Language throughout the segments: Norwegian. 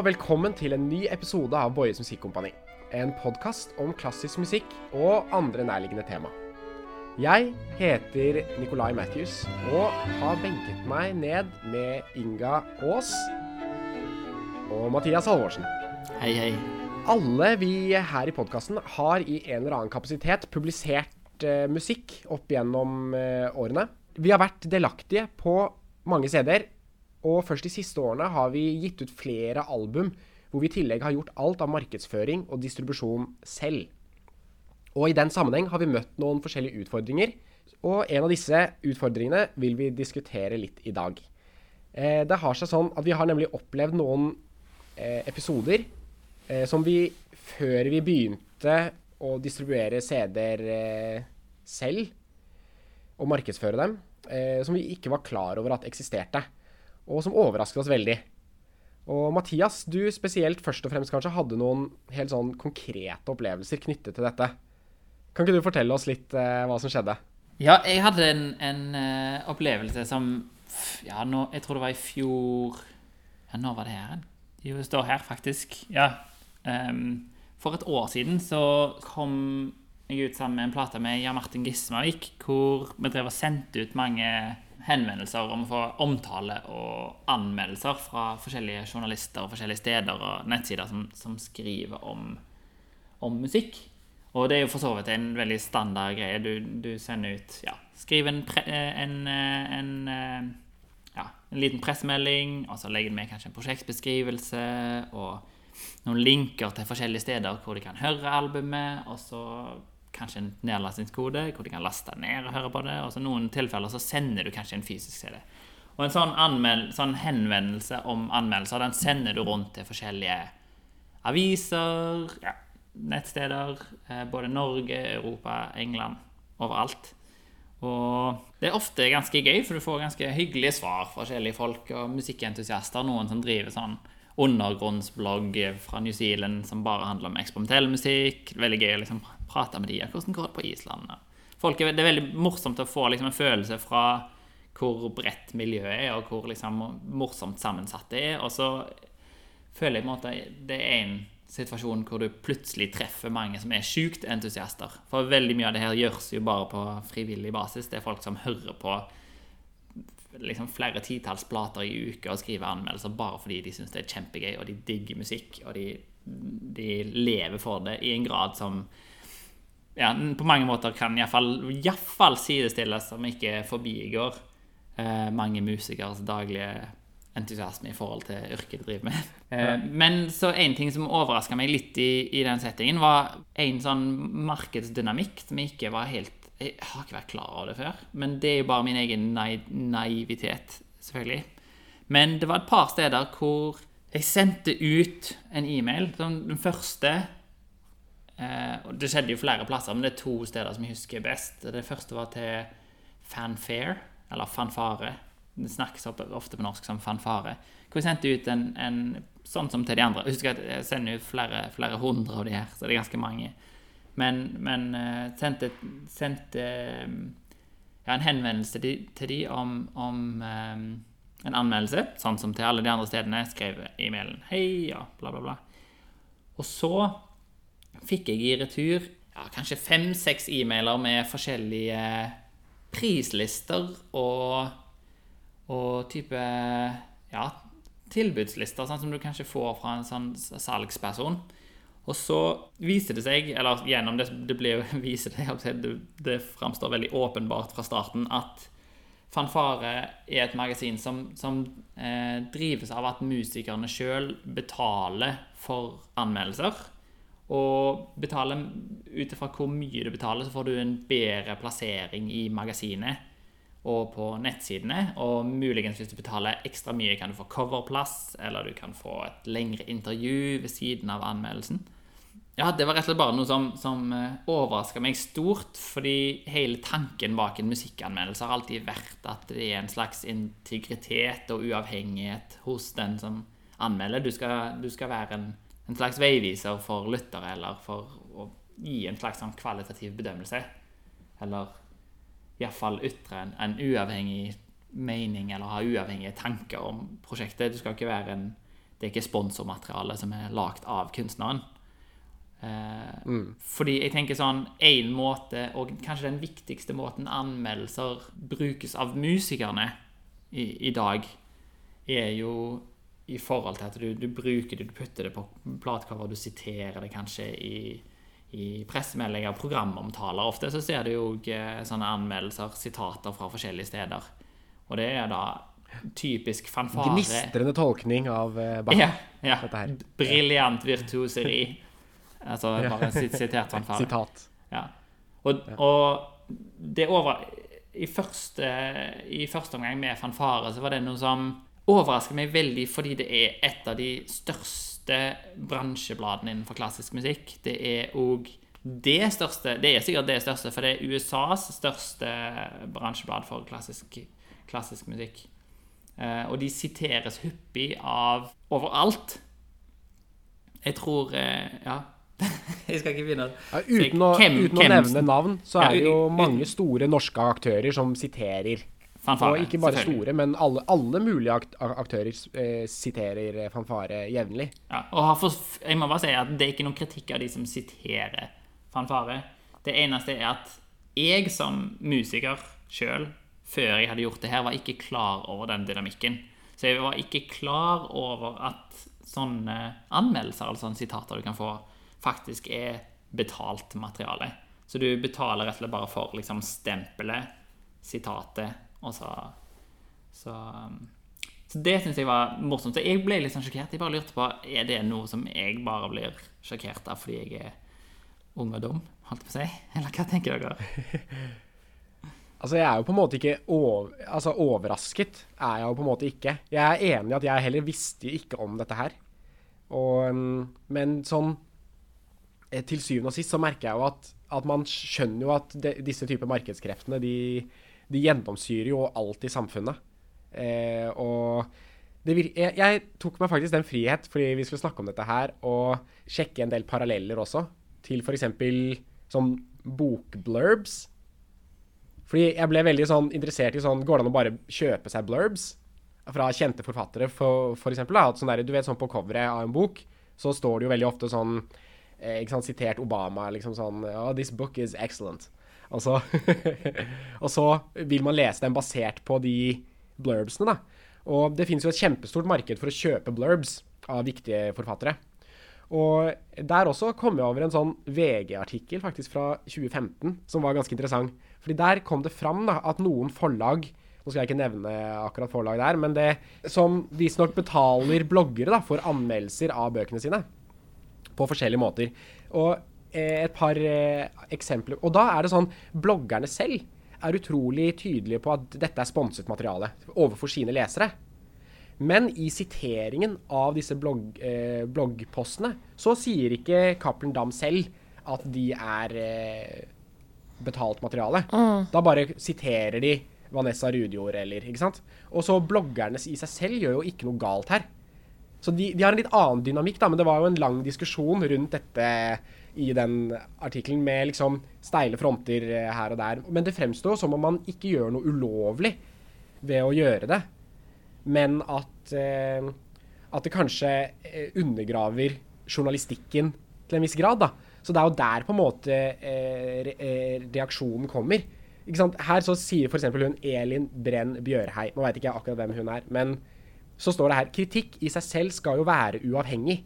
Og velkommen til en ny episode av Boyes Musikkompani. En podkast om klassisk musikk og andre nærliggende tema. Jeg heter Nicolai Matthews og har benket meg ned med Inga Aas og Mathias Halvorsen. Hei, hei. Alle vi her i podkasten har i en eller annen kapasitet publisert eh, musikk opp gjennom eh, årene. Vi har vært delaktige på mange CD-er, og først de siste årene har vi gitt ut flere album hvor vi i tillegg har gjort alt av markedsføring og distribusjon selv. Og i den sammenheng har vi møtt noen forskjellige utfordringer, og en av disse utfordringene vil vi diskutere litt i dag. Eh, det har seg sånn at vi har nemlig opplevd noen eh, episoder eh, som vi før vi begynte å distribuere CD-er eh, selv, og markedsføre dem, eh, som vi ikke var klar over at eksisterte, og som overrasket oss veldig. Og Mathias, du spesielt først og fremst kanskje hadde noen helt sånn konkrete opplevelser knyttet til dette. Kan ikke du fortelle oss litt eh, hva som skjedde? Ja, jeg hadde en, en uh, opplevelse som Ja, nå, jeg tror det var i fjor Ja, når var det her? Jo, det står her, faktisk. Ja. Um, for et år siden så kom jeg ut sammen med en plate med Jan Martin Gismavik, hvor vi drev og sendte ut mange henvendelser om å få omtale og anmeldelser fra forskjellige journalister og forskjellige steder og nettsider som, som skriver om, om musikk. Og det er jo for så vidt en veldig standard greie. Du, du sender ut ja, Skriv en, pre, en, eh, en, eh, ja, en liten pressemelding, og så legger du med kanskje en prosjektbeskrivelse og noen linker til forskjellige steder hvor de kan høre albumet, og så kanskje en nedlastingskode hvor de kan laste ned og høre på det. Og så noen tilfeller så sender du kanskje en fysisk CD. Og en sånn, anmeld, sånn henvendelse om anmeldelser, den sender du rundt til forskjellige aviser, ja, nettsteder, eh, både Norge, Europa, England, overalt. Og det er ofte ganske gøy, for du får ganske hyggelige svar fra forskjellige folk og musikkentusiaster. Noen som driver sånn undergrunnsblogg fra New Zealand som bare handler om eksperimentell musikk. Veldig gøy å liksom prate med de. Hvordan går det på Island? Folk det er veldig morsomt å få liksom en følelse fra hvor bredt miljøet er, og hvor liksom morsomt sammensatt det er. Og så føler jeg på en måte det er en situasjon hvor du plutselig treffer mange som er sjukt entusiaster. For veldig mye av det her gjøres jo bare på frivillig basis. Det er folk som hører på liksom flere titalls plater i uka og skriver anmeldelser bare fordi de syns det er kjempegøy, og de digger musikk, og de, de lever for det i en grad som ja, på mange måter kan iallfall sidestilles, som ikke forbigår eh, mange musikers daglige entusiasme i forhold til yrket de driver med. Eh, men så en ting som overraska meg litt i, i den settingen, var en sånn markedsdynamikk som jeg ikke var helt Jeg har ikke vært klar over det før, men det er jo bare min egen nai naivitet, selvfølgelig. Men det var et par steder hvor jeg sendte ut en e-mail. Den første Eh, og det skjedde jo flere plasser, men det er to steder som jeg husker best. Det første var til fanfare, eller fanfare. Det snakkes ofte på norsk som fanfare. Hvor jeg sendte ut en, en sånn som til de andre. Jeg husker at jeg sender ut flere, flere hundre av de her, så det er ganske mange. Men, men uh, sendte, sendte um, ja, en henvendelse til til de om, om um, en anmeldelse, sånn som til alle de andre stedene. Skrev e-mailen 'hei', ja, bla, bla, bla. Og så fikk jeg i retur ja, kanskje fem-seks e-mailer med forskjellige prislister og, og type ja, tilbudslister, sånn som du kanskje får fra en sånn salgsperson. Og så viser det seg, eller gjennom det, det blir viser det, det, framstår veldig åpenbart fra starten, at Fanfare er et magasin som, som eh, drives av at musikerne sjøl betaler for anmeldelser. Og betaler ut ifra hvor mye du betaler, så får du en bedre plassering i magasinet og på nettsidene. Og muligens hvis du betaler ekstra mye, kan du få coverplass, eller du kan få et lengre intervju ved siden av anmeldelsen. Ja, det var rett og slett bare noe som, som overraska meg stort, fordi hele tanken bak en musikkanmeldelse har alltid vært at det er en slags integritet og uavhengighet hos den som anmelder. Du skal, du skal være en en slags veiviser for lyttere, eller for å gi en slags sånn kvalitativ bedømmelse. Eller iallfall ytre en, en uavhengig mening, eller ha uavhengige tanker om prosjektet. Du skal ikke være en det er ikke sponsormateriale som er lagd av kunstneren. Eh, Mm. Fordi jeg tenker sånn En måte, og kanskje den viktigste måten anmeldelser brukes av musikerne i, i dag, er jo i forhold til at du, du bruker det, du putter det på platecover, du siterer det kanskje i, i pressemeldinger, programomtaler. Ofte så ser du jo eh, sånne anmeldelser, sitater fra forskjellige steder. Og det er da typisk fanfare. Gnistrende tolkning av eh, Bach. Ja, ja. Briljant virtuoseri. Altså bare sitert sitert fanfare. Sitat. Ja. Og, og det over i første, I første omgang med fanfare så var det noe som overrasker meg veldig, fordi det er et av de største bransjebladene innenfor klassisk musikk. Det er òg det største Det er sikkert det største, for det er USAs største bransjeblad for klassisk, klassisk musikk. Eh, og de siteres hyppig av overalt. Jeg tror eh, Ja. jeg skal ikke begynne Ja, uten å, Hvem- uten å nevne navn, så er det jo mange store norske aktører som siterer. fanfare. Og ikke bare store, men alle, alle mulige aktører eh, siterer fanfare jevnlig. Ja, og jeg må bare si at det er ikke noen kritikk av de som siterer fanfare. Det eneste er at jeg som musiker sjøl, før jeg hadde gjort det her, var ikke klar over den dynamikken. Så jeg var ikke klar over at sånne anmeldelser, altså sånne sitater du kan få, faktisk er betalt materiale. Så du betaler rett og slett bare for liksom stempelet, sitatet, og så Så, um, så det syns jeg var morsomt. Så jeg ble litt sånn sjokkert. Jeg bare lurte på er det noe som jeg bare blir sjokkert av fordi jeg er ung og dum, holdt jeg på å si? Eller hva tenker dere? Altså, jeg er jo på en måte ikke over, altså, overrasket. er jeg jo på en måte ikke. Jeg er enig i at jeg heller visste ikke om dette her. Og, mm, men sånn Til syvende og sist så merker jeg jo at, at man skjønner jo at de, disse typer markedskreftene de, de gjennomsyrer jo alt i samfunnet. Eh, og det vir jeg, jeg tok meg faktisk den frihet, fordi vi skulle snakke om dette her, og sjekke en del paralleller også, til f.eks. sånn bokblurbs. Fordi jeg ble veldig sånn interessert i sånn Går det an å bare kjøpe seg blurbs fra kjente forfattere, for, for eksempel? Da, sånn du vet sånn på coveret av en bok, så står det jo veldig ofte sånn eh, ikke sant, Sitert Obama, liksom sånn oh, This book is excellent. Og så, og så vil man lese den basert på de blurbsene, da. Og det finnes jo et kjempestort marked for å kjøpe blurbs av viktige forfattere. Og der også kom jeg over en sånn VG-artikkel faktisk fra 2015 som var ganske interessant. Fordi der kom det fram da, at noen forlag Nå skal jeg ikke nevne akkurat forlag der, men det som visstnok betaler bloggere da, for anmeldelser av bøkene sine. På forskjellige måter. Og eh, et par eh, eksempler. Og da er det sånn Bloggerne selv er utrolig tydelige på at dette er sponset materiale overfor sine lesere. Men i siteringen av disse blogg, eh, bloggpostene så sier ikke Cappelen Dam selv at de er eh, betalt materiale. Da bare siterer de Vanessa Rudjord eller Ikke sant? Og så bloggerne i seg selv gjør jo ikke noe galt her. Så de, de har en litt annen dynamikk, da, men det var jo en lang diskusjon rundt dette i den artikkelen med liksom steile fronter eh, her og der. Men det fremstår som om man ikke gjør noe ulovlig ved å gjøre det, men at, eh, at det kanskje eh, undergraver journalistikken til en viss grad. da. Så det er jo der på en måte eh, eh, reaksjonen kommer. Ikke sant? Her så sier f.eks. hun Elin Brenn Bjørhei, nå vet ikke jeg akkurat hvem hun er, men så står det her kritikk i seg selv skal jo være uavhengig.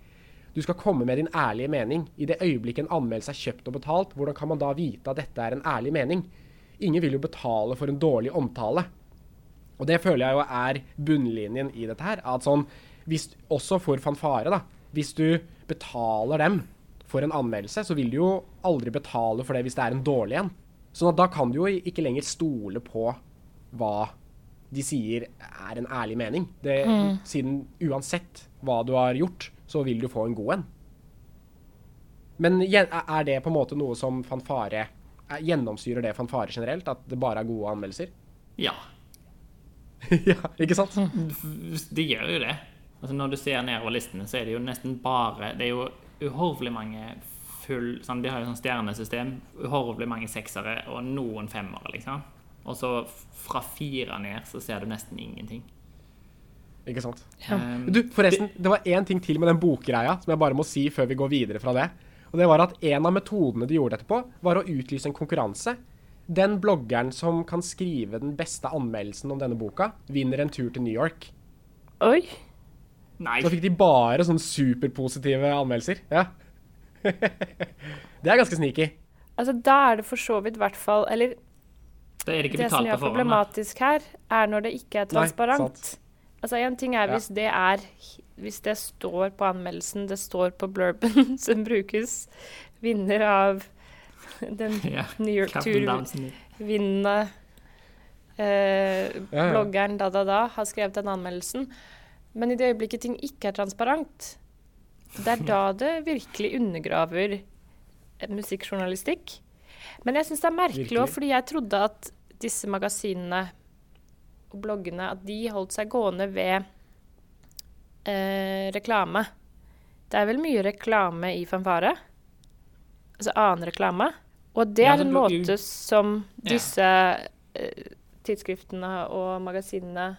Du skal komme med din ærlige mening. I det øyeblikket en anmeldelse er kjøpt og betalt, hvordan kan man da vite at dette er en ærlig mening? Ingen vil jo betale for en dårlig omtale. Og det føler jeg jo er bunnlinjen i dette her. At sånn, hvis, også for fanfare, da. Hvis du betaler dem for en anmeldelse, så vil du jo aldri betale for det hvis det er en dårlig en. Sånn at da kan du jo ikke lenger stole på hva de sier er en ærlig mening. Det, Siden uansett hva du har gjort, så vil du få en god en. Men er det på en måte noe som fanfare er- Gjennomsyrer det fanfare generelt? At det bare er gode anmeldelser? Ja, ja, ikke sant? det gjør jo det. Altså Når du ser nedover listene, så er det jo nesten bare Det er jo uhorvelig mange full sånn, De har jo sånn stjernesystem. Uhorvelig mange seksere og noen femmere, liksom. Og så fra fire ned så ser du nesten ingenting. Ikke sant. Um, Du, forresten, det var én ting til med den bokgreia som jeg bare må si før vi går videre fra det. Og det var at en av metodene de gjorde dette på, var å utlyse en konkurranse. Den bloggeren som kan skrive den beste anmeldelsen om denne boka, vinner en tur til New York. Oi. Nei. Så fikk de bare sånne superpositive anmeldelser. Ja. det er ganske sneaky. Altså, da er det for så vidt i hvert fall Eller Det er ikke det som gjør er problematisk her, er når det ikke er transparent. Nei, altså, en ting er Ja. hvis det er Hvis det står på anmeldelsen, det står på blurben som brukes, vinner av den Ja. New York-tur-vinnende eh, bloggeren da, da, da har skrevet den anmeldelsen. Men i det øyeblikket ting ikke er transparent, det er da det virkelig undergraver musikkjournalistikk. Men jeg syns det er merkelig òg, fordi jeg trodde at disse magasinene og bloggene at de holdt seg gående ved eh, reklame. Det er vel mye reklame i fanfare? Altså annen reklame? Og det Ja, er så en måte som disse eh, tidsskriftene og magasinene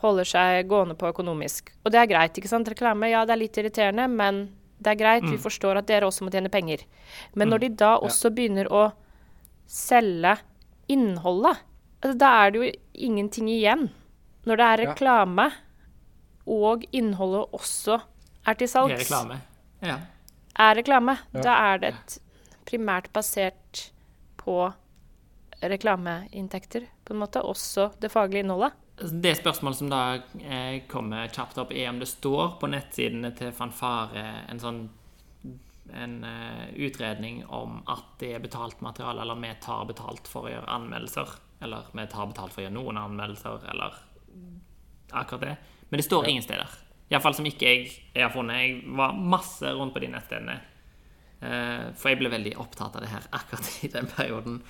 holder seg gående på økonomisk. Og det er greit, ikke sant? Reklame, ja, det er litt irriterende, men det er greit. Vi Mm. forstår at dere også må tjene penger. Men når de da også begynner å selge innholdet, altså, da er det jo ingenting igjen. Når det er Ja. reklame, og innholdet også er til salgs, er reklame. Ja. er reklame, Ja. da er det et primært basert på reklameinntekter, på en måte. Også det faglige innholdet. Det spørsmålet som da eh, kommer kjapt opp, er om det står på nettsidene til Fanfare en sånn en eh, utredning om at det er betalt materiale, eller vi tar betalt for å gjøre anmeldelser. Eller vi tar betalt for å gjøre noen anmeldelser, eller akkurat det. Men det står ingen steder. Iallfall som ikke jeg, jeg har funnet. Jeg var masse rundt på de nettstedene. Eh, for jeg ble veldig opptatt av det her akkurat i den perioden.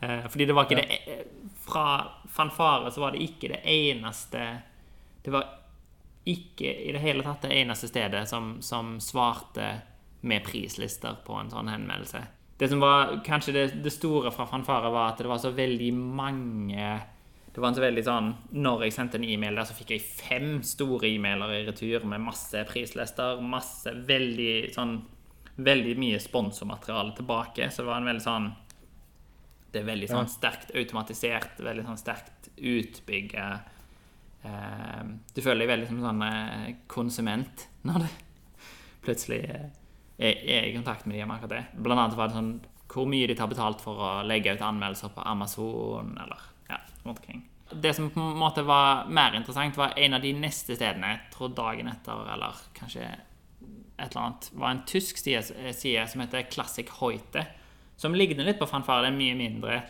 Eh, fordi det var ikke det eh, Fra fanfare så var det ikke det eneste Det var ikke i det hele tatt det eneste stedet som, som svarte med prislister på en sånn henvendelse. Det som var kanskje det, det store fra fanfare, var at det var så veldig mange det var en så veldig sånn Når jeg sendte en e-mail der, så fikk jeg fem store e-mailer i retur med masse prislister, masse veldig sånn Veldig mye sponsormateriale tilbake. Så det var en veldig sånn Det er veldig sånn sterkt automatisert, veldig sånn sterkt utbygga eh, Du føler deg veldig som sånn eh, konsument når du plutselig eh, er, er i kontakt med de om akkurat det. Blant annet var det sånn hvor mye de tar betalt for å legge ut anmeldelser på Amazon, eller ja, rundt omkring. Det som på en måte var mer interessant, var en av de neste stedene, jeg tror dagen etter, eller kanskje et eller annet, var en tysk side, side som heter Classic Hoite, som ligner litt på fanfare, det er mye mindre.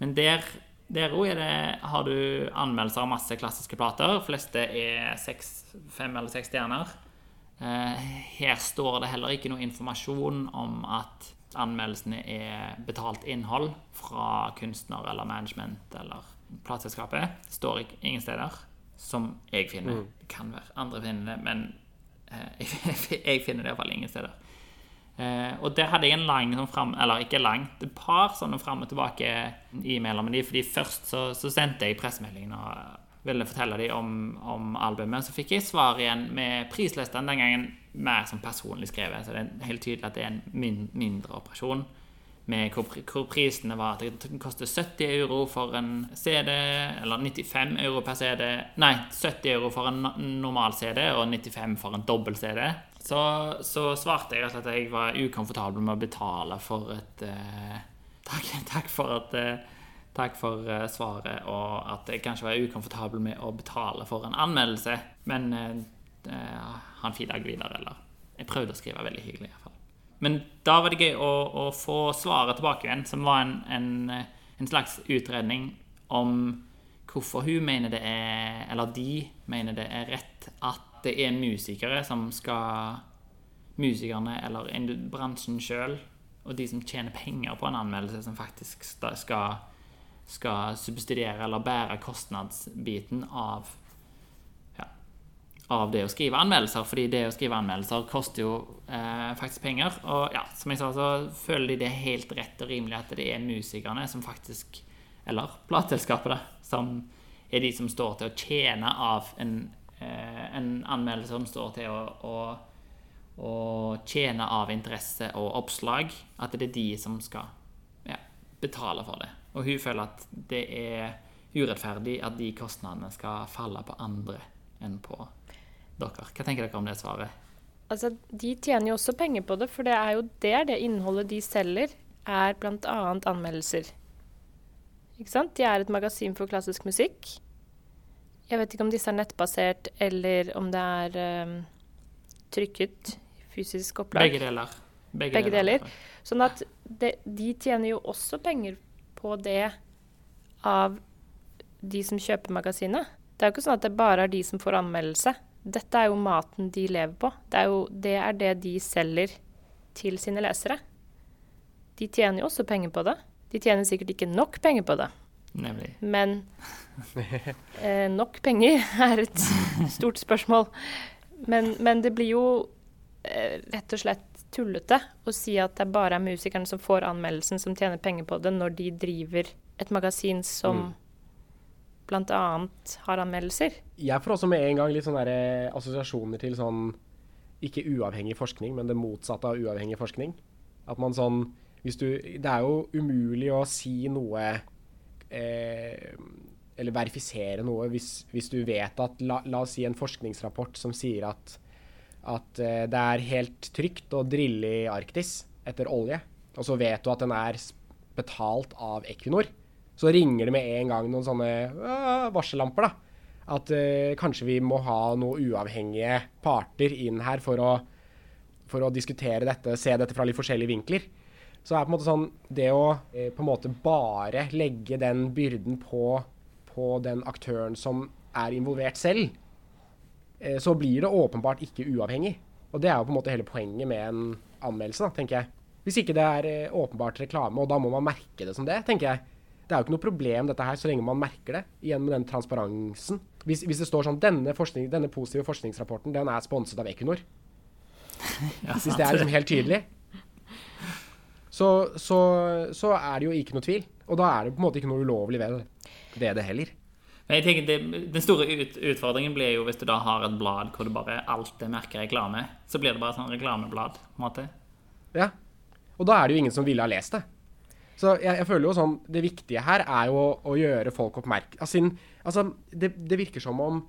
Men der, der er det, har du anmeldelser av masse klassiske plater. De fleste er seks, fem eller seks stjerner. Eh, Her står det heller ikke noe informasjon om at anmeldelsene er betalt innhold fra kunstner eller management eller plateselskapet. Det står ingen steder, som jeg finner. Det kan være andre finner det, men eh, jeg finner det iallfall ingen steder. Eh, og der hadde jeg en lang sånn fram, Eller ikke langt, et par sånne fram og tilbake e-mailer med de, fordi først så, så sendte jeg pressemeldingen og ville fortelle dem om, om albumet. Så fikk jeg svar igjen med prislisten, den gangen mer som personlig skrevet. Så det er helt tydelig at det er en min, mindre operasjon. Med hvor, hvor prisene var at det koster 70 euro for en CD, eller 95 euro per CD. Nei, 70 euro for en normal CD og 95 for en dobbel CD. Så, så svarte jeg at jeg var ukomfortabel med å betale for et eh, takk, takk for at eh, Takk for eh, svaret, og at jeg kanskje var ukomfortabel med å betale for en anmeldelse. Men eh, eh, han fikk dag videre, eller Jeg prøvde å skrive veldig hyggelig, i hvert fall. Men da var det gøy å, å få svaret tilbake igjen, som var en, en, eh, en slags utredning om hvorfor hun mener det er Eller de mener det er rett at det er musikere som skal Musikerne eller bransjen sjøl og de som tjener penger på en anmeldelse, som faktisk skal skal subsidiere eller bære kostnadsbiten av ja, av det å skrive anmeldelser, fordi det å skrive anmeldelser koster jo eh, faktisk penger. Og ja, som jeg sa, så føler de det er helt rett og rimelig at det er musikerne som faktisk Eller plateselskapet, da, som er de som står til å tjene av en en anmeldelse som står til å, å, å tjene av interesse og oppslag, at det er de som skal ja, betale for det. Og hun føler at det er urettferdig at de kostnadene skal falle på andre enn på dere. Hva tenker dere om det svaret? Altså, De tjener jo også penger på det, for det er jo det, det innholdet de selger, er bl.a. anmeldelser. Ikke sant? De er et magasin for klassisk musikk. Jeg vet ikke om disse er nettbasert, eller om det er um, trykket fysisk opplag. Begge deler. Begge, Begge deler. Sånn at de, de tjener jo også penger på det av de som kjøper magasinet. Det er jo ikke sånn at det bare er de som får anmeldelse. Dette er jo maten de lever på. Det er jo det, er det de selger til sine lesere. De tjener jo også penger på det. De tjener sikkert ikke nok penger på det. Nemlig. Men eh, nok penger er et stort spørsmål. Men, men det blir jo eh, rett og slett tullete å si at det bare er musikerne som får anmeldelsen, som tjener penger på det, når de driver et magasin som mm. bl.a. har anmeldelser. Jeg får også med en gang litt sånne eh, assosiasjoner til sånn ikke uavhengig forskning, men det motsatte av uavhengig forskning. At man sånn hvis du, Det er jo umulig å si noe eh, Eller verifisere noe hvis, hvis du vet at la, la, oss si en forskningsrapport som sier at at eh, det er helt trygt å drille i Arktis etter olje, og så vet du at den er betalt av Equinor, så ringer det med en gang noen sånne øh, varsellamper. da. At øh, kanskje vi må ha noen uavhengige parter inn her for å, for å diskutere dette, se dette fra litt forskjellige vinkler. Så er på en måte sånn Det å eh, på en måte bare legge den byrden på, på den aktøren som er involvert selv, Eh, så blir det åpenbart ikke uavhengig. Og det er jo på en måte hele poenget med en anmeldelse, da, tenker jeg. Hvis ikke det er eh, åpenbart reklame, og da må man merke det som det, tenker jeg. Det er jo ikke noe problem dette her, så lenge man merker det. Igjen med den transparensen. Hvis, hvis det står sånn denne, denne, positive forskningsrapporten den er sponset av Equinor. Ja, hvis det er liksom helt tydelig. Så, så, så, er det jo ikke noe tvil. Og da er det på en måte ikke noe ulovlig ved det, det heller. Jeg tenker det, Den store ut, utfordringen blir jo hvis du da har et blad hvor du bare alt er merka reklame. Så blir det bare sånn reklameblad. på en måte. Ja. Og da er det jo ingen som ville ha lest det. Så jeg, jeg føler jo sånn Det viktige her er jo å, å gjøre folk oppmerk... Altså, altså det, det, virker som om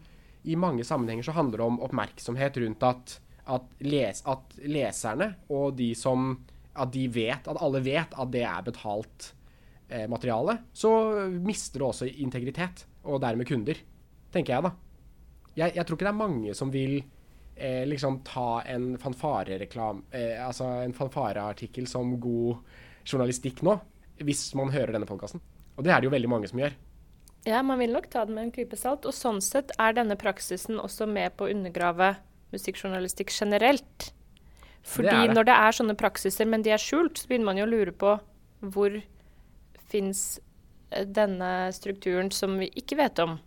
i mange sammenhenger så handler det om oppmerksomhet rundt at, at, les, at leserne og de som At de vet, at alle vet at det er betalt eh, materiale. Så mister det også integritet og dermed kunder, tenker jeg, da. Jeg, jeg tror ikke det er mange som vil eh, liksom ta en fanfarereklam eh, Altså en fanfareartikkel som god journalistikk nå, hvis man hører denne podkasten. Og det er det jo veldig mange som gjør. Ja, man vil nok ta det med en klype salt. Og sånn sett er denne praksisen også med på å undergrave musikkjournalistikk generelt. Fordi det det. når det er sånne praksiser, men de er skjult, så begynner man jo å lure på hvor fins denne strukturen som vi ikke vet om.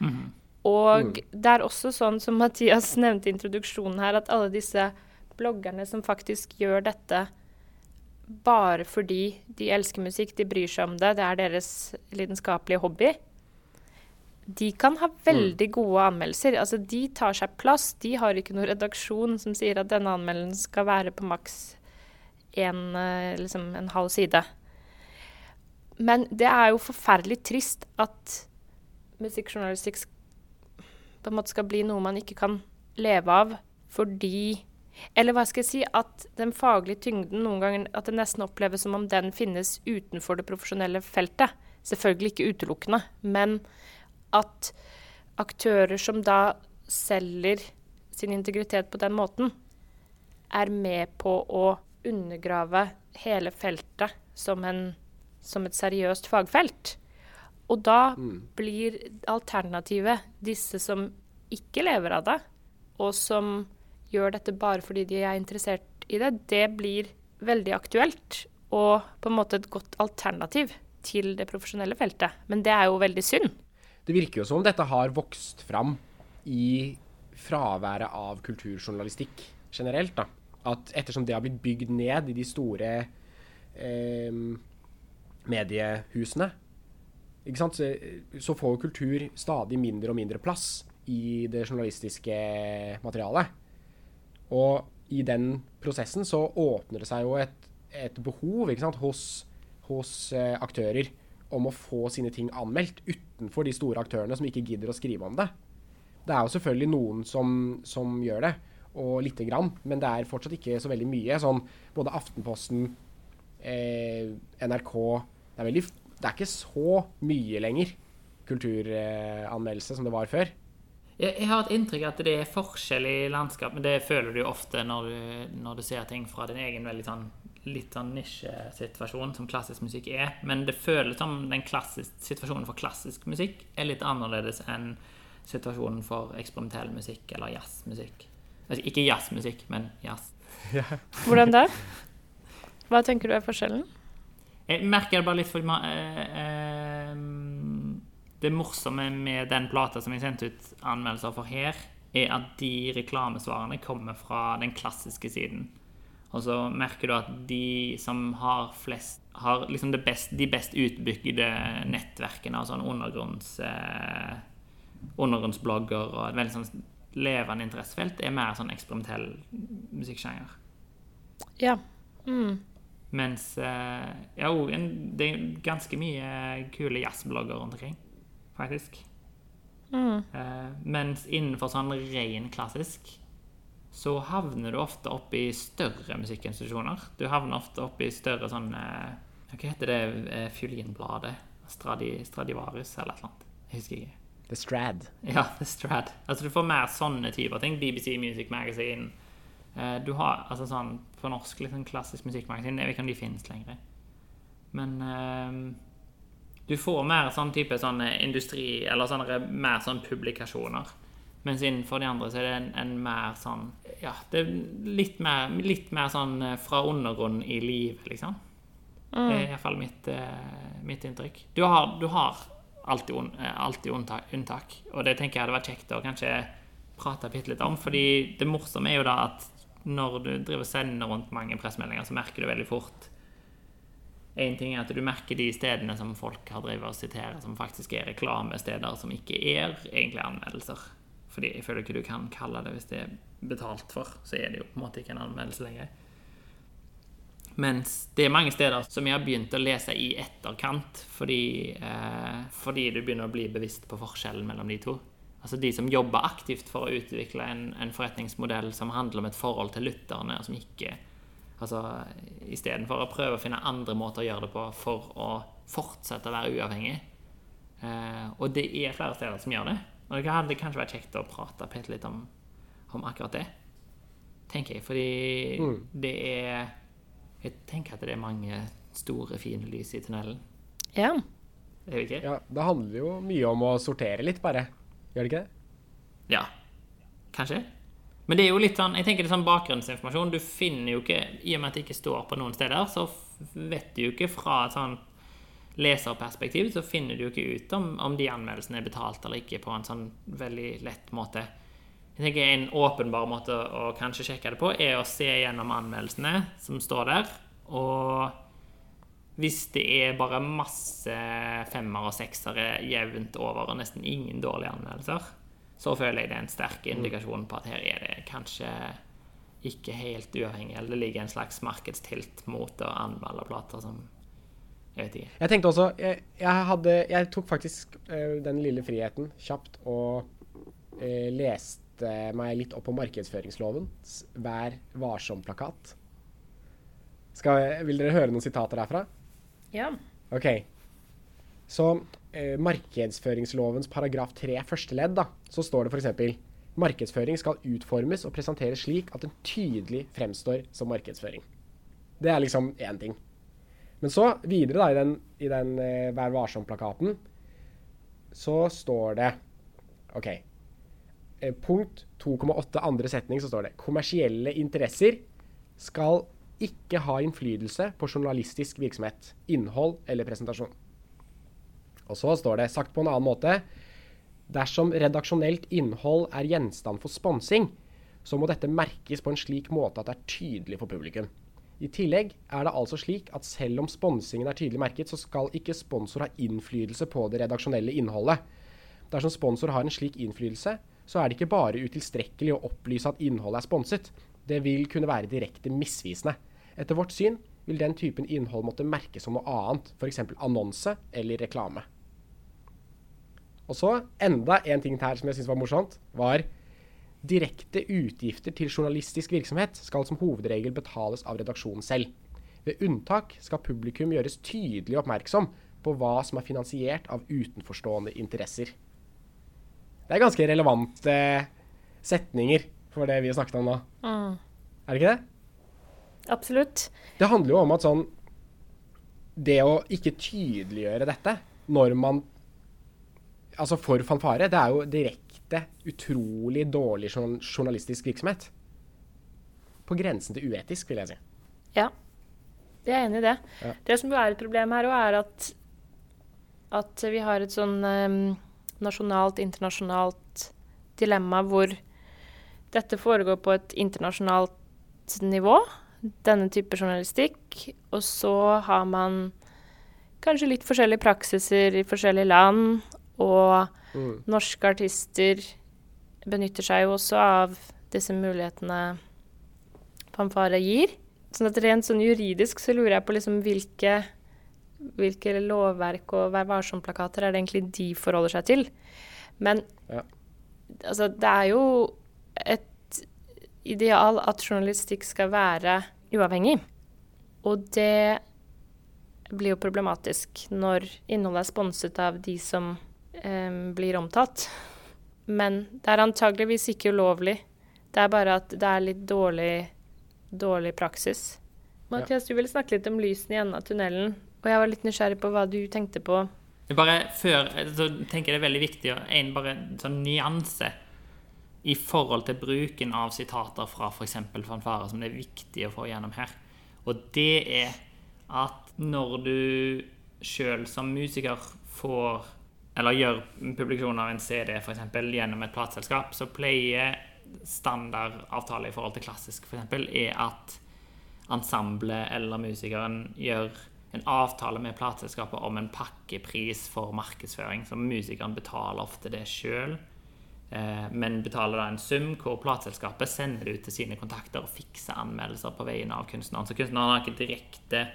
Mm. Og mm. det er også sånn som Mathias nevnte i introduksjonen her, at alle disse bloggerne som faktisk gjør dette bare fordi de elsker musikk, de bryr seg om det, det er deres lidenskapelige hobby, de kan ha veldig mm. gode anmeldelser. Altså, de tar seg plass. De har ikke noen redaksjon som sier at denne anmeldelsen skal være på maks en, eh, liksom en halv side. Men det er jo forferdelig trist at musikkjournalistikk på en måte skal bli noe man ikke kan leve av fordi Eller hva skal jeg si At den faglige tyngden noen ganger At det nesten oppleves som om den finnes utenfor det profesjonelle feltet. Selvfølgelig ikke utelukkende, men at aktører som da selger sin integritet på den måten, er med på å undergrave hele feltet som en som et seriøst fagfelt. Og da mm. blir alternativet disse som ikke lever av det, og som gjør dette bare fordi de er interessert i det, det blir veldig aktuelt og på en måte et godt alternativ til det profesjonelle feltet. Men det er jo veldig synd. Det virker jo som om dette har vokst fram i fraværet av kulturjournalistikk generelt. da. At ettersom det har blitt bygd ned i de store eh, mediehusene, så, så, får kultur stadig mindre og mindre plass i det journalistiske materialet. Og i den prosessen så åpner det seg jo et, et behov ikke sant, hos, hos eh, aktører om å få sine ting anmeldt utenfor de store aktørene som ikke gidder å skrive om det. Det er jo selvfølgelig noen som, som gjør det, og lite grann, men det er fortsatt ikke så veldig mye. Sånn både Aftenposten, eh, NRK det er, veldig, det er ikke så mye lenger kulturanmeldelse som det var før. Jeg, jeg har et inntrykk at det er forskjell i landskap, men det føler du jo ofte når du, når du ser ting fra din egen veldig sånn, litt sånn nisjesituasjon, som klassisk musikk er. Men det føles som den situasjonen for klassisk musikk er litt annerledes enn situasjonen for eksperimentell musikk eller jazzmusikk. Altså, ikke jazzmusikk, men jazz. Hvordan da? Hva tenker du er forskjellen? Jeg merker det bare litt for eh, eh, Det morsomme med den plata som jeg sendte ut anmeldelser for her, er at de reklamesvarene kommer fra den klassiske siden. Og så merker du at de som har flest Har liksom best, de best utbygde nettverkene av sånn undergrunns eh, undergrunnsblogger og et veldig sånn levende interessefelt, er mer sånn eksperimentell musikksjanger. Ja. Mm. Mens eh, ja, det er ganske mye kule jazzblogger rundt omkring, faktisk. Mm. Eh, mens innenfor sånn ren klassisk så havner du ofte opp i større musikkinstitusjoner. Du havner ofte opp i større sånn eh, Hva heter det eh, fiolinbladet? Stradi, Stradivarius eller noe sånt. Jeg husker ikke. The Strad. Ja, The Strad. Altså Du får mer sånne typer ting. BBC Music Magazine. Eh, du har altså sånn på norsk liksom klassisk musikkmagasin. Jeg vet ikke om de finnes lenger. Men eh, du får mer sånn type sånn industri, eller sånne mer sånn publikasjoner. Mens innenfor de andre så er det en, en mer sånn Ja, det er litt mer, litt mer sånn eh, fra undergrunnen i livet, liksom. Det er iallfall mitt, uh, mitt inntrykk. Du har, du har alltid, un, alltid unntak, unntak, og det tenker jeg hadde vært kjekt å kanskje prate bitte litt om. fordi det morsomme er jo da at når du driver og sender rundt mange pressemeldinger, så merker du veldig fort en ting er at du merker de stedene som folk har drevet og sitert, som faktisk er reklamesteder som ikke er egentlig anmeldelser. Fordi jeg føler ikke du kan kalle det hvis det er betalt for, så er det jo på en måte ikke en anmeldelse lenger. Mens det er mange steder som jeg har begynt å lese i etterkant, fordi, eh, fordi du begynner å bli bevisst på forskjellen mellom de to. Altså de som jobber aktivt for å utvikle en, en forretningsmodell som handler om et forhold til lytterne, og som ikke Altså istedenfor å prøve å finne andre måter å gjøre det på for å fortsette å være uavhengig. Eh, og det er flere steder som gjør det. Og det hadde kanskje vært kjekt å prate Peter litt om, om akkurat det. Tenker jeg. Fordi Mm. det er Jeg tenker at det er mange store, fine lys i tunnelen. Ja. Er det ikke? Ja, det handler jo mye om å sortere litt, bare. Gjør det ikke det? Ja. Kanskje. Men det er jo litt sånn, jeg tenker det er sånn bakgrunnsinformasjon. Du finner jo ikke, I og med at det ikke står på noen steder, så vet du jo ikke fra sånn leserperspektiv, så finner du jo ikke ut om, om de anmeldelsene er betalt eller ikke på en sånn veldig lett måte. Jeg tenker En åpenbar måte å, å kanskje sjekke det på, er å se gjennom anmeldelsene som står der. Og hvis det er bare masse femmer og seksere jevnt over og nesten ingen dårlige anmeldelser, så føler jeg det er en sterk indikasjon på at her er det kanskje ikke helt uavhengig, eller det ligger en slags markedstilt mot å anmelde plater som Jeg vet ikke. Jeg tenkte også Jeg, jeg, hadde, jeg tok faktisk uh, den lille friheten kjapt og uh, leste meg litt opp på markedsføringslovens Vær varsom-plakat. Skal- Vil dere høre noen sitater derfra? Ja. Ok. Så eh, markedsføringslovens paragraf 3 første ledd, da, så står det f.eks.: Markedsføring skal utformes og presenteres slik at den tydelig fremstår som markedsføring. Det er liksom én ting. Men så videre da i den, i den eh, Vær varsom-plakaten, så står det OK. Eh, punkt 2,8 andre setning så står det kommersielle interesser skal ikke ha innflytelse på journalistisk virksomhet, innhold eller presentasjon. Og så står det, sagt på en annen måte, dersom redaksjonelt innhold er gjenstand for sponsing, så må dette merkes på en slik måte at det er tydelig for publikum. I tillegg er det altså slik at selv om sponsingen er tydelig merket, så skal ikke sponsor ha innflytelse på det redaksjonelle innholdet. Dersom sponsor har en slik innflytelse, så er det ikke bare utilstrekkelig å opplyse at innholdet er sponset. Det vil kunne være direkte misvisende. Etter vårt syn vil den typen innhold måtte merkes som noe annet, f.eks. annonse eller reklame. Og så enda en ting her som jeg syns var morsomt, var direkte utgifter til journalistisk virksomhet skal som hovedregel betales av redaksjonen selv. Ved unntak skal publikum gjøres tydelig oppmerksom på hva som er finansiert av utenforstående interesser. Det er ganske relevante setninger for det vi har snakket om nå. Mm. Er det ikke det? Absolutt. Det handler jo om at sånn Det å ikke tydeliggjøre dette når man Altså for fanfare, det er jo direkte utrolig dårlig journalistisk virksomhet. På grensen til uetisk, vil jeg si. Ja. Jeg er enig i det. Ja. Det som jo er et problem her òg, er at, at vi har et sånn um, nasjonalt, internasjonalt dilemma hvor dette foregår på et internasjonalt nivå, denne type journalistikk, og så har man kanskje litt forskjellige praksiser i forskjellige land, og Mm. norske artister benytter seg jo også av disse mulighetene fanfare gir. Sånn at rent sånn juridisk så lurer jeg på liksom hvilke, hvilke lovverk og Vær varsom-plakater er det egentlig de forholder seg til. Men Ja. altså, det er jo et ideal at journalistikk skal være uavhengig. Og det blir jo problematisk når innholdet er sponset av de som em, blir omtatt. Men det er antageligvis ikke ulovlig. Det er bare at det er litt dårlig, dårlig praksis. Mathias, du ville snakke litt om lysene i enden av tunnelen. Og jeg var litt nysgjerrig på hva du tenkte på. Bare før så tenker jeg det er veldig viktig en bare sånn nyanse i forhold til bruken av sitater fra f.eks. fanfare, som det er viktig å få gjennom her. Og det er at når du sjøl som musiker får eller gjør publikasjon av en CD for eksempel, gjennom et plateselskap, så pleier standardavtale i forhold til klassisk for eksempel, er at ensemblet eller musikeren gjør en avtale med plateselskapet om en pakkepris for markedsføring. Så musikeren betaler ofte det sjøl, eh, men betaler da en sum hvor plateselskapet sender det ut til sine kontakter og fikser anmeldelser på vegne av kunstneren. Så kunstneren har ikke direkte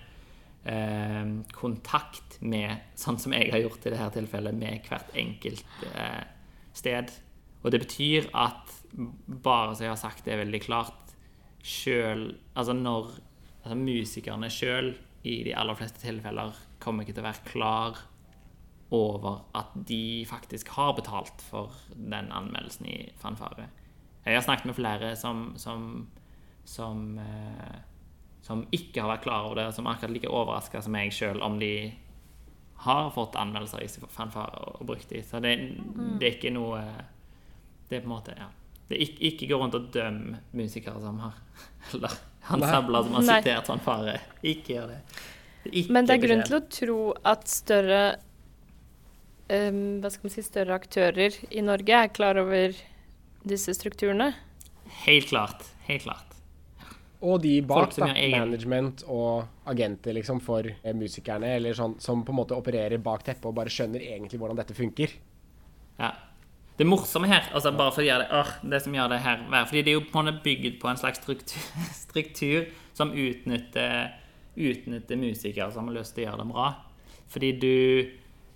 eh, kontakt med, sånn som jeg har gjort i dette tilfellet, med hvert enkelt eh, sted. Og det betyr at bare så jeg har sagt det veldig klart sjøl Altså når altså musikerne sjøl i de aller fleste tilfeller kommer ikke til å være klar over at de faktisk har betalt for den anmeldelsen i fanfare. Jeg har snakket med flere som, som, som, eh, som ikke har vært klar over det, som er akkurat like overraska som meg sjøl om de har fått anmeldelser i fanfare og, og brukt de. Så det, det er ikke noe Det er på en måte ja. Det er ikke, ikke gå rundt og dømme musikere som har Eller ensembler som har sitert fanfare. Ikke gjør det. det ikke Men det er grunn til å tro at større um, Hva skal man si Større aktører i Norge er klar over disse strukturene. Helt klart. Helt klart. Og de bak, da. Management og agenter liksom for eh, musikerne, eller sånn, som på en måte opererer bak teppet og bare skjønner egentlig hvordan dette funker. Ja. Det morsomme her, altså bare for å gjøre det, åh, det som gjør det her fordi det er jo på en måte bygd på en slags struktur, struktur som utnytter, utnytter musikere som har lyst til å gjøre det bra. Fordi du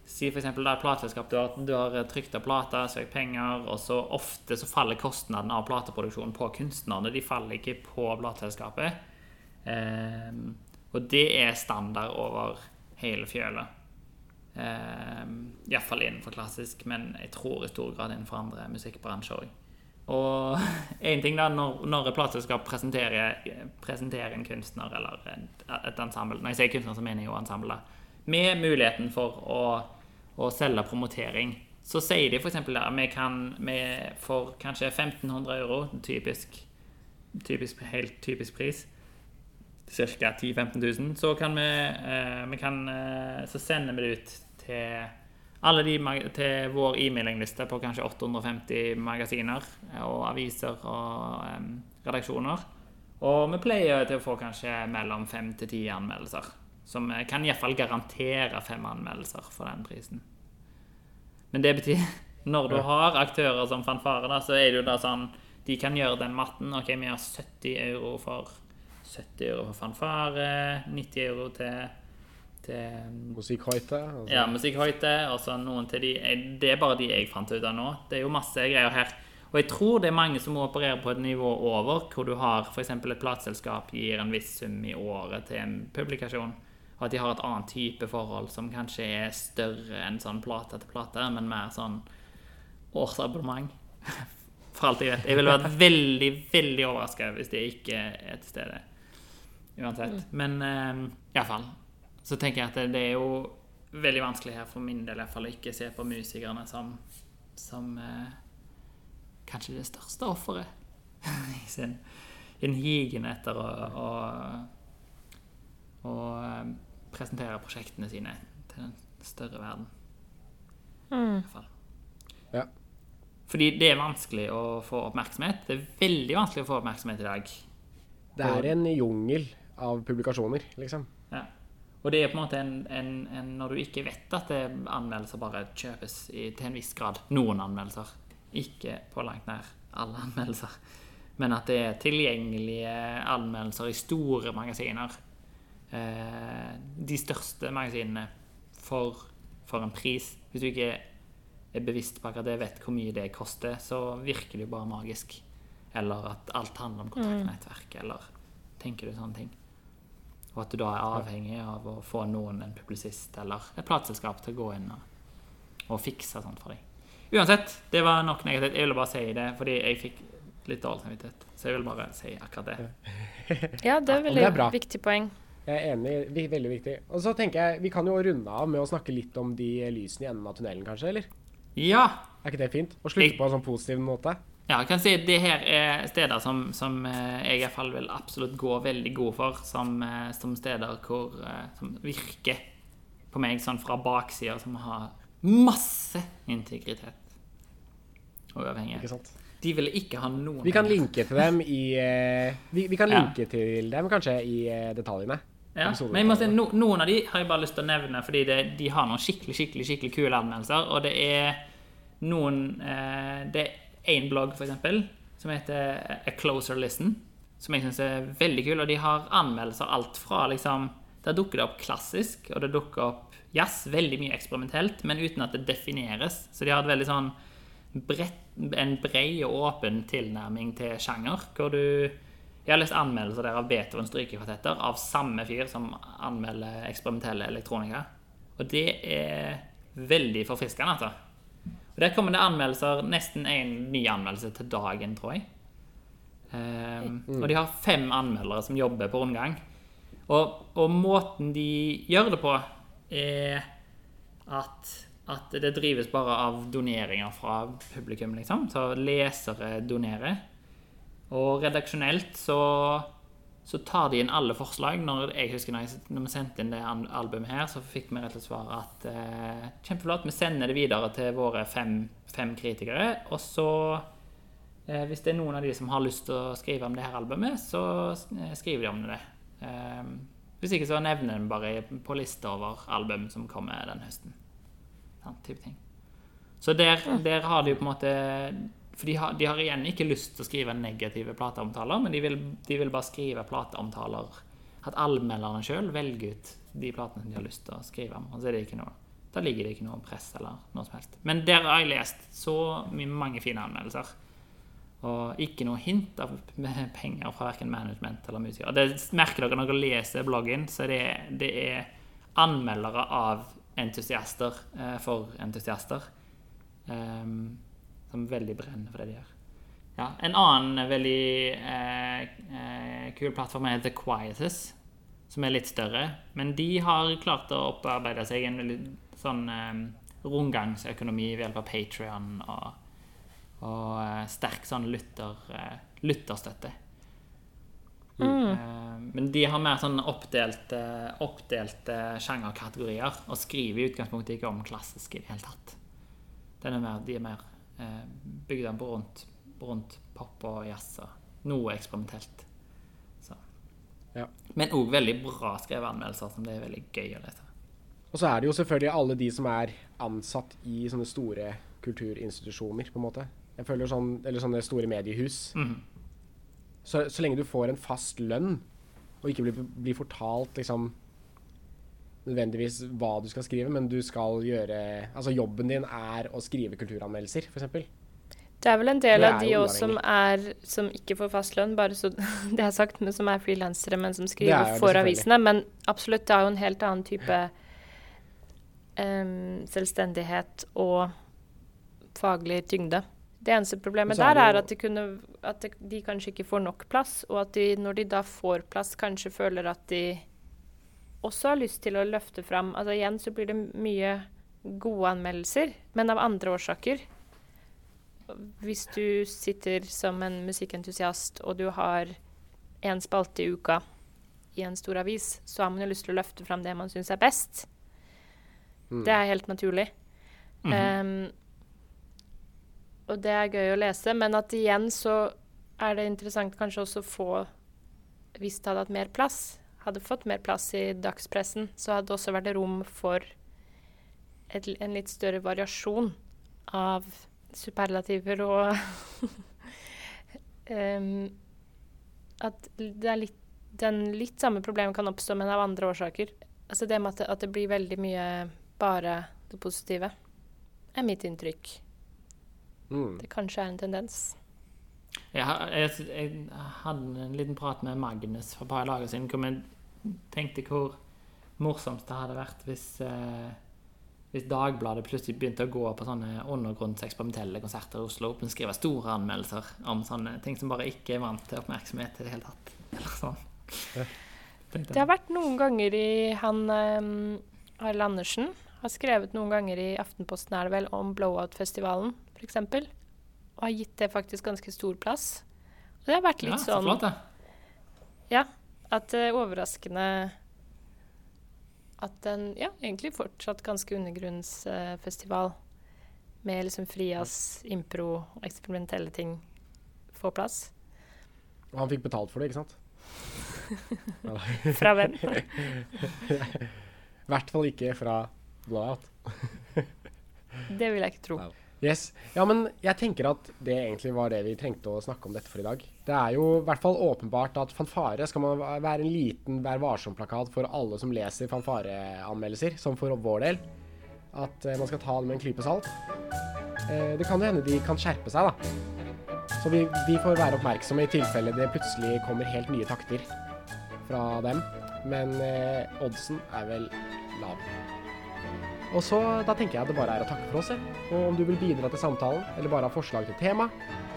sier for eksempel er plateselskap, du har, du har trykt av plata, søkt penger, og så ofte så faller kostnaden av plateproduksjonen på kunstnerne, de faller ikke på plateselskapet. Um, og det er standard over hele fjølet. Um, Iallfall innenfor klassisk, men jeg tror i stor grad innenfor andre musikkbransjer òg. Og én ting, da, når, når et plateselskap presenterer, presenterer en kunstner eller et, et ensemble Når jeg sier kunstner, så mener jeg jo ensemble. Med muligheten for å, å selge promotering, så sier de f.eks. at vi kan vi for kanskje 1500 euro, typisk, typisk helt typisk pris, ca. 10 000-15 000, så kan vi, eh, vi kan, eh, så sender vi det ut til alle de til vår e-mailingliste på kanskje 850 magasiner eh, og aviser og em, redaksjoner. Og vi pleier til å få kanskje mellom fem til ti anmeldelser. Som eh, kan iallfall garantere fem anmeldelser for den prisen. Men det betyr, Når du har aktører som fanfare, da, så er det jo da sånn De kan gjøre den matten. OK, vi har 70 euro for 70 euro for fanfare, 90 euro til, til Musikkhøyte. Altså. ja, musikkhøyde, og så noen til de Det er bare de jeg fant ut av nå. Det er jo masse greier her. Og jeg tror det er mange som opererer på et nivå over, hvor du har f.eks. et plateselskap gir en viss sum i året til en publikasjon, og at de har et annet type forhold som kanskje er større enn sånn plate etter plate, men mer sånn årsabonnement. For alt jeg vet. Jeg ville vært veldig, veldig overraska hvis det ikke er til stede. Uansett. Men uh, iallfall så tenker jeg at det, det er jo veldig vanskelig her for min del i hvert fall å ikke se på musikerne som, som eh, kanskje det største offeret i sin sin higen etter å, å, å eh, presentere prosjektene sine til den større verden. I hvert fall. Ja. Fordi det er vanskelig å få oppmerksomhet. Det er veldig vanskelig å få oppmerksomhet i dag. Det er en jungel av publikasjoner, liksom. Ja. Og det er på en måte en, en, en Når du ikke vet at det, anmeldelser bare kjøpes i, til en viss grad Noen anmeldelser. Ikke på langt nær alle anmeldelser. Men at det er tilgjengelige anmeldelser i store magasiner. Eh, de største magasinene for, for en pris. Hvis du ikke er bevisst på akkurat det, vet hvor mye det koster, så virker det jo bare magisk. Eller at alt handler om kontaktnettverk, eller tenker du sånne ting. Og at du da er avhengig av å få noen, en publisist eller et plateselskap, til å gå inn og, og fikse sånt for deg. Uansett, det var nok negativt. Jeg ville bare si det fordi jeg fikk litt dårlig samvittighet. Så jeg vil bare si akkurat det. Ja, det er veldig det er viktig poeng. Jeg er enig. Veldig viktig. Og så tenker jeg, Vi kan jo runde av med å snakke litt om de lysene i enden av tunnelen, kanskje? eller? Ja, Er ikke det fint? Å slutte på en sånn positiv måte? Ja, jeg kan si at det her er steder som, som eh, jeg i hvert fall vil absolutt gå veldig god for, som, eh, som steder hvor, eh, som virker på meg sånn fra baksida, som har masse integritet og uavhengighet. Ikke sant? De ville ikke ha noen Vi kan linke til dem i Vi, vi kan Ja. til dem kanskje i detaljene. Ja, men jeg må si, no, noen av de har jeg bare lyst til å nevne, fordi det, de har noen skikkelig skikkelig, skikkelig kule anmeldelser. Og det er noen eh, Det er én blogg, eksempel, som heter A Closer Listen, som jeg syns er veldig kul. Og de har anmeldelser alt fra liksom Der dukker det opp klassisk, og det dukker opp jazz. Veldig mye eksperimentelt, men uten at det defineres. Så de har et veldig sånn brett, en bred og åpen tilnærming til sjanger, hvor du jeg har lest anmeldelser der av Beethoven strykekvartetter av samme fyr som anmelder eksperimentelle elektronika. Og det er veldig forfriskende, altså. Og Der kommer det anmeldelser, nesten en ny anmeldelse til dagen, tror jeg. Ehm, Og de har fem anmeldere som jobber på rundgang. Og, og måten de gjør det på, er at, at det drives bare av doneringer fra publikum, liksom. Så lesere donerer. Og redaksjonelt så, så tar de inn alle forslag. Når jeg husker når, jeg, når vi sendte inn det albumet her, så fikk vi rett og slett svar at eh, kjempeflott, vi sender det videre til våre fem, fem kritikere. Og så, eh, hvis det er noen av de som har lyst til å skrive om det her albumet, så eh, skriver de om det. Eh, hvis ikke så nevner de bare på lista over album som kommer den høsten. Sånn type ting. Så der, der har de jo på en måte For de har, de har igjen ikke lyst til å skrive negative plateomtaler, men de vil, de vil bare skrive plateomtaler At allmelderne sjøl velger ut de platene de har lyst til å skrive om. Og så er det ikke noe Da ligger det ikke noe press eller noe som helst. Men der har jeg lest så mange fine anmeldelser. Og ikke noe hint av penger fra verken management eller musikere. Det merker dere når dere leser bloggen, så det, det er anmeldere av entusiaster eh, for entusiaster. ehm, som veldig brenner for det de gjør. Ja, en annen veldig eh, eh, kul plattform er The Quietus, som er litt større. Men de har klart å opparbeide seg en veldig sånn eh, rundgangsøkonomi ved hjelp av Patrion og, og eh, sterk sånn lytter, eh, lytterstøtte. Mm. Men de har mer sånn oppdelte, oppdelte sjangerkategorier og skriver i utgangspunktet ikke om klassisk i det hele tatt. Den er mer, de er mer eh, bygd på rundt, rundt pop og jazz og noe eksperimentelt. Så. Ja. Men òg veldig bra skrevet anmeldelser som det er veldig gøy å lese. Og så er det jo selvfølgelig alle de som er ansatt i sånne store kulturinstitusjoner, på en måte. Jeg føler sånn, Eller sånne store mediehus. Mm. Så, så lenge du får en fast lønn, og ikke blir, blir fortalt liksom nødvendigvis hva du skal skrive, men du skal gjøre Altså jobben din er å skrive kulturanmeldelser, f.eks. Det er vel en del av de òg som Som ikke får fast lønn, bare så det er sagt, men som er frilansere, men som er skriver for avisene. Men absolutt, det er jo en helt annen type um, selvstendighet og faglig tyngde. Det eneste problemet er det er der er at, de, kunne, at de, de kanskje ikke får nok plass, og at de, når de da får plass, kanskje føler at de også har lyst til å løfte fram Altså igjen så blir det mye gode anmeldelser, men av andre årsaker. Hvis du sitter som en musikkentusiast og du har én spalte i uka i en stor avis, så har man jo lyst til å løfte fram det man syns er best. Mm. Det er helt naturlig. Mm -hmm. um, og det er gøy å lese, men at igjen så er det interessant kanskje også å få Hvis det hadde hatt mer plass, hadde fått mer plass i dagspressen, så hadde det også vært rom for et, en litt større variasjon av superlativer og um, At det er litt den litt samme problemet kan oppstå, men av andre årsaker. Altså det med at det, at det blir veldig mye bare det positive, er mitt inntrykk. Mm. Det kanskje er en tendens. Jeg, jeg, jeg hadde en liten prat med Magnus for et par dager siden hvor vi tenkte hvor morsomt det hadde vært hvis, eh, hvis Dagbladet plutselig begynte å gå på sånne undergrunnseksperimentelle konserter i Oslo og skrive store anmeldelser om sånne ting som bare ikke er vant til oppmerksomhet i det hele tatt. Eller sånn. Det har vært noen ganger i Han um, Arild Andersen har skrevet noen ganger i Aftenposten er det vel om Blowout-festivalen, f.eks. Og har gitt det faktisk ganske stor plass. Og det har vært litt ja, sånn flott. Ja, at det er overraskende at den ja, egentlig fortsatt ganske undergrunnsfestival med liksom Frias impro og eksperimentelle ting får plass. Og han fikk betalt for det, ikke sant? Fra hvem? I hvert fall ikke fra Blowout. Det vil jeg ikke tro. Nei. Yes. Ja, men jeg tenker at det egentlig var det vi trengte å snakke om dette for i dag. Det er jo i hvert fall åpenbart at fanfare skal man være en liten Vær varsom-plakat for alle som leser fanfareanmeldelser, som for vår del. At eh, man skal ta det med en klype salt. Eh, det kan jo hende de kan skjerpe seg, da. Så vi, vi får være oppmerksomme i tilfelle det plutselig kommer helt nye takter fra dem. Men eh, oddsen er vel lav. Og så da tenker jeg at det bare er å takke for oss, jeg. Og om du vil bidra til samtalen, eller bare har forslag til tema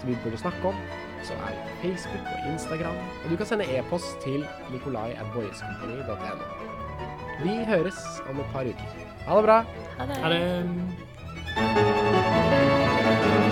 som vi burde snakke om, så er det Facebook og Instagram, og du kan sende e-post til nikolai.boyescompany.no. Vi høres om et par uker. Ha det bra. Ha det. Ha det.